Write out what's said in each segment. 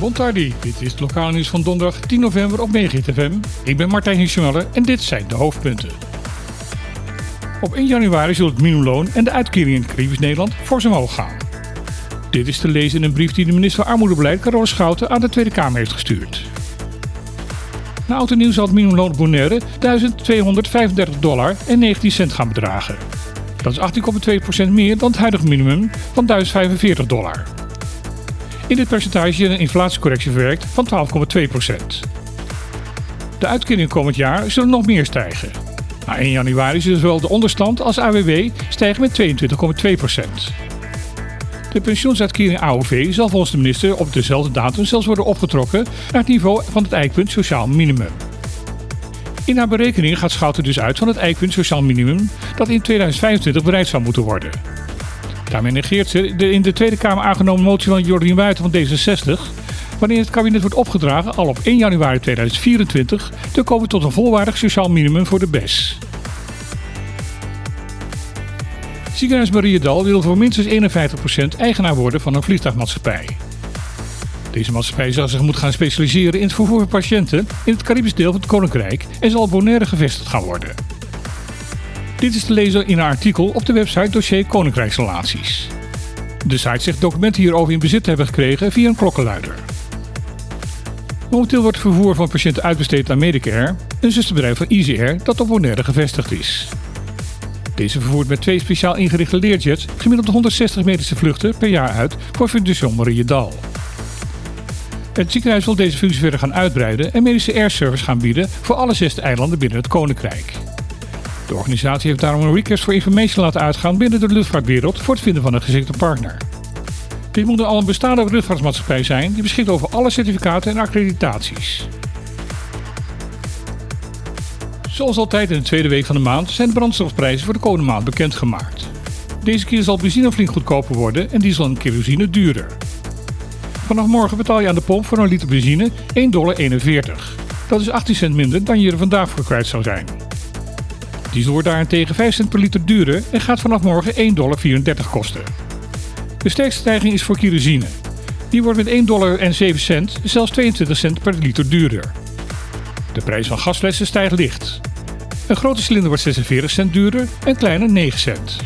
Bontardi, dit is het lokale nieuws van donderdag 10 november op FM. Ik ben Martijn Hirsjemeller en dit zijn de hoofdpunten. Op 1 januari zullen het minimumloon en de uitkering in Caribisch Nederland fors omhoog gaan. Dit is te lezen in een brief die de minister van Armoedebeleid, Carole Schouten, aan de Tweede Kamer heeft gestuurd. Na oud en nieuw zal het minimumloon op Bonaire 1235 dollar en 19 cent gaan bedragen. Dat is 18,2% meer dan het huidige minimum van 1045 dollar. In dit percentage een inflatiecorrectie verwerkt van 12,2%. De uitkeringen komend jaar zullen nog meer stijgen. Na 1 januari zullen zowel de onderstand als AWW stijgen met 22,2%. De pensioensuitkering AOV zal volgens de minister op dezelfde datum zelfs worden opgetrokken naar het niveau van het eikpunt sociaal minimum. In haar berekening gaat Schouten dus uit van het eikpunt sociaal minimum dat in 2025 bereikt zou moeten worden. Daarmee negeert ze de in de Tweede Kamer aangenomen motie van Jordien Wuiten van D66, waarin het kabinet wordt opgedragen al op 1 januari 2024 te komen tot een volwaardig sociaal minimum voor de BES. Ziekenhuis Mariedal wil voor minstens 51% eigenaar worden van een vliegtuigmaatschappij. Deze maatschappij zal zich moeten gaan specialiseren in het vervoer van patiënten in het Caribisch deel van het Koninkrijk en zal Bonaire gevestigd gaan worden. Dit is te lezen in een artikel op de website dossier Koninkrijksrelaties. De site zegt documenten hierover in bezit te hebben gekregen via een klokkenluider. Momenteel wordt het vervoer van patiënten uitbesteed aan Medicare, een zusterbedrijf van EasyAir dat op Bonaire gevestigd is. Deze vervoert met twee speciaal ingerichte leerjets gemiddeld 160 medische vluchten per jaar uit voor Fundación Mariedal. Het ziekenhuis wil deze functie verder gaan uitbreiden en medische airservice gaan bieden voor alle zes eilanden binnen het Koninkrijk. De organisatie heeft daarom een request voor informatie laten uitgaan binnen de luchtvaartwereld voor het vinden van een geschikte partner. Dit moet al een bestaande luchtvaartmaatschappij zijn die beschikt over alle certificaten en accreditaties. Zoals altijd in de tweede week van de maand zijn de brandstofprijzen voor de komende maand bekendgemaakt. Deze keer zal benzine flink goedkoper worden en diesel en kerosine duurder. Vanaf morgen betaal je aan de pomp voor een liter benzine 1,41 dollar. Dat is 18 cent minder dan je er vandaag voor kwijt zou zijn. Diesel wordt daarentegen 5 cent per liter duurder en gaat vanaf morgen 1,34 dollar kosten. De sterkste stijging is voor kerosine. Die wordt met 1 dollar en 7 cent zelfs 22 cent per liter duurder. De prijs van gasflessen stijgt licht. Een grote cilinder wordt 46 cent duurder en kleine 9 cent.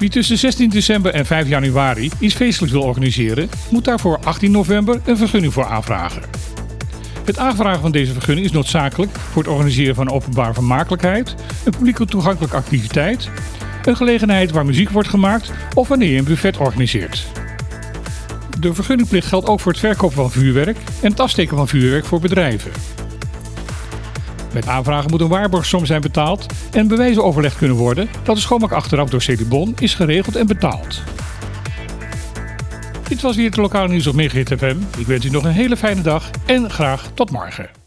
Wie tussen 16 december en 5 januari iets feestelijks wil organiseren, moet daarvoor 18 november een vergunning voor aanvragen. Het aanvragen van deze vergunning is noodzakelijk voor het organiseren van openbare vermakelijkheid, een publiek toegankelijke activiteit, een gelegenheid waar muziek wordt gemaakt of wanneer je een buffet organiseert. De vergunningplicht geldt ook voor het verkopen van vuurwerk en het afsteken van vuurwerk voor bedrijven. Met aanvragen moet een waarborgsom zijn betaald en bewijzen overlegd kunnen worden dat de schoonmaak achteraf door Celibon is geregeld en betaald. Dit was weer het lokale nieuws op Megahit FM. Ik wens u nog een hele fijne dag en graag tot morgen.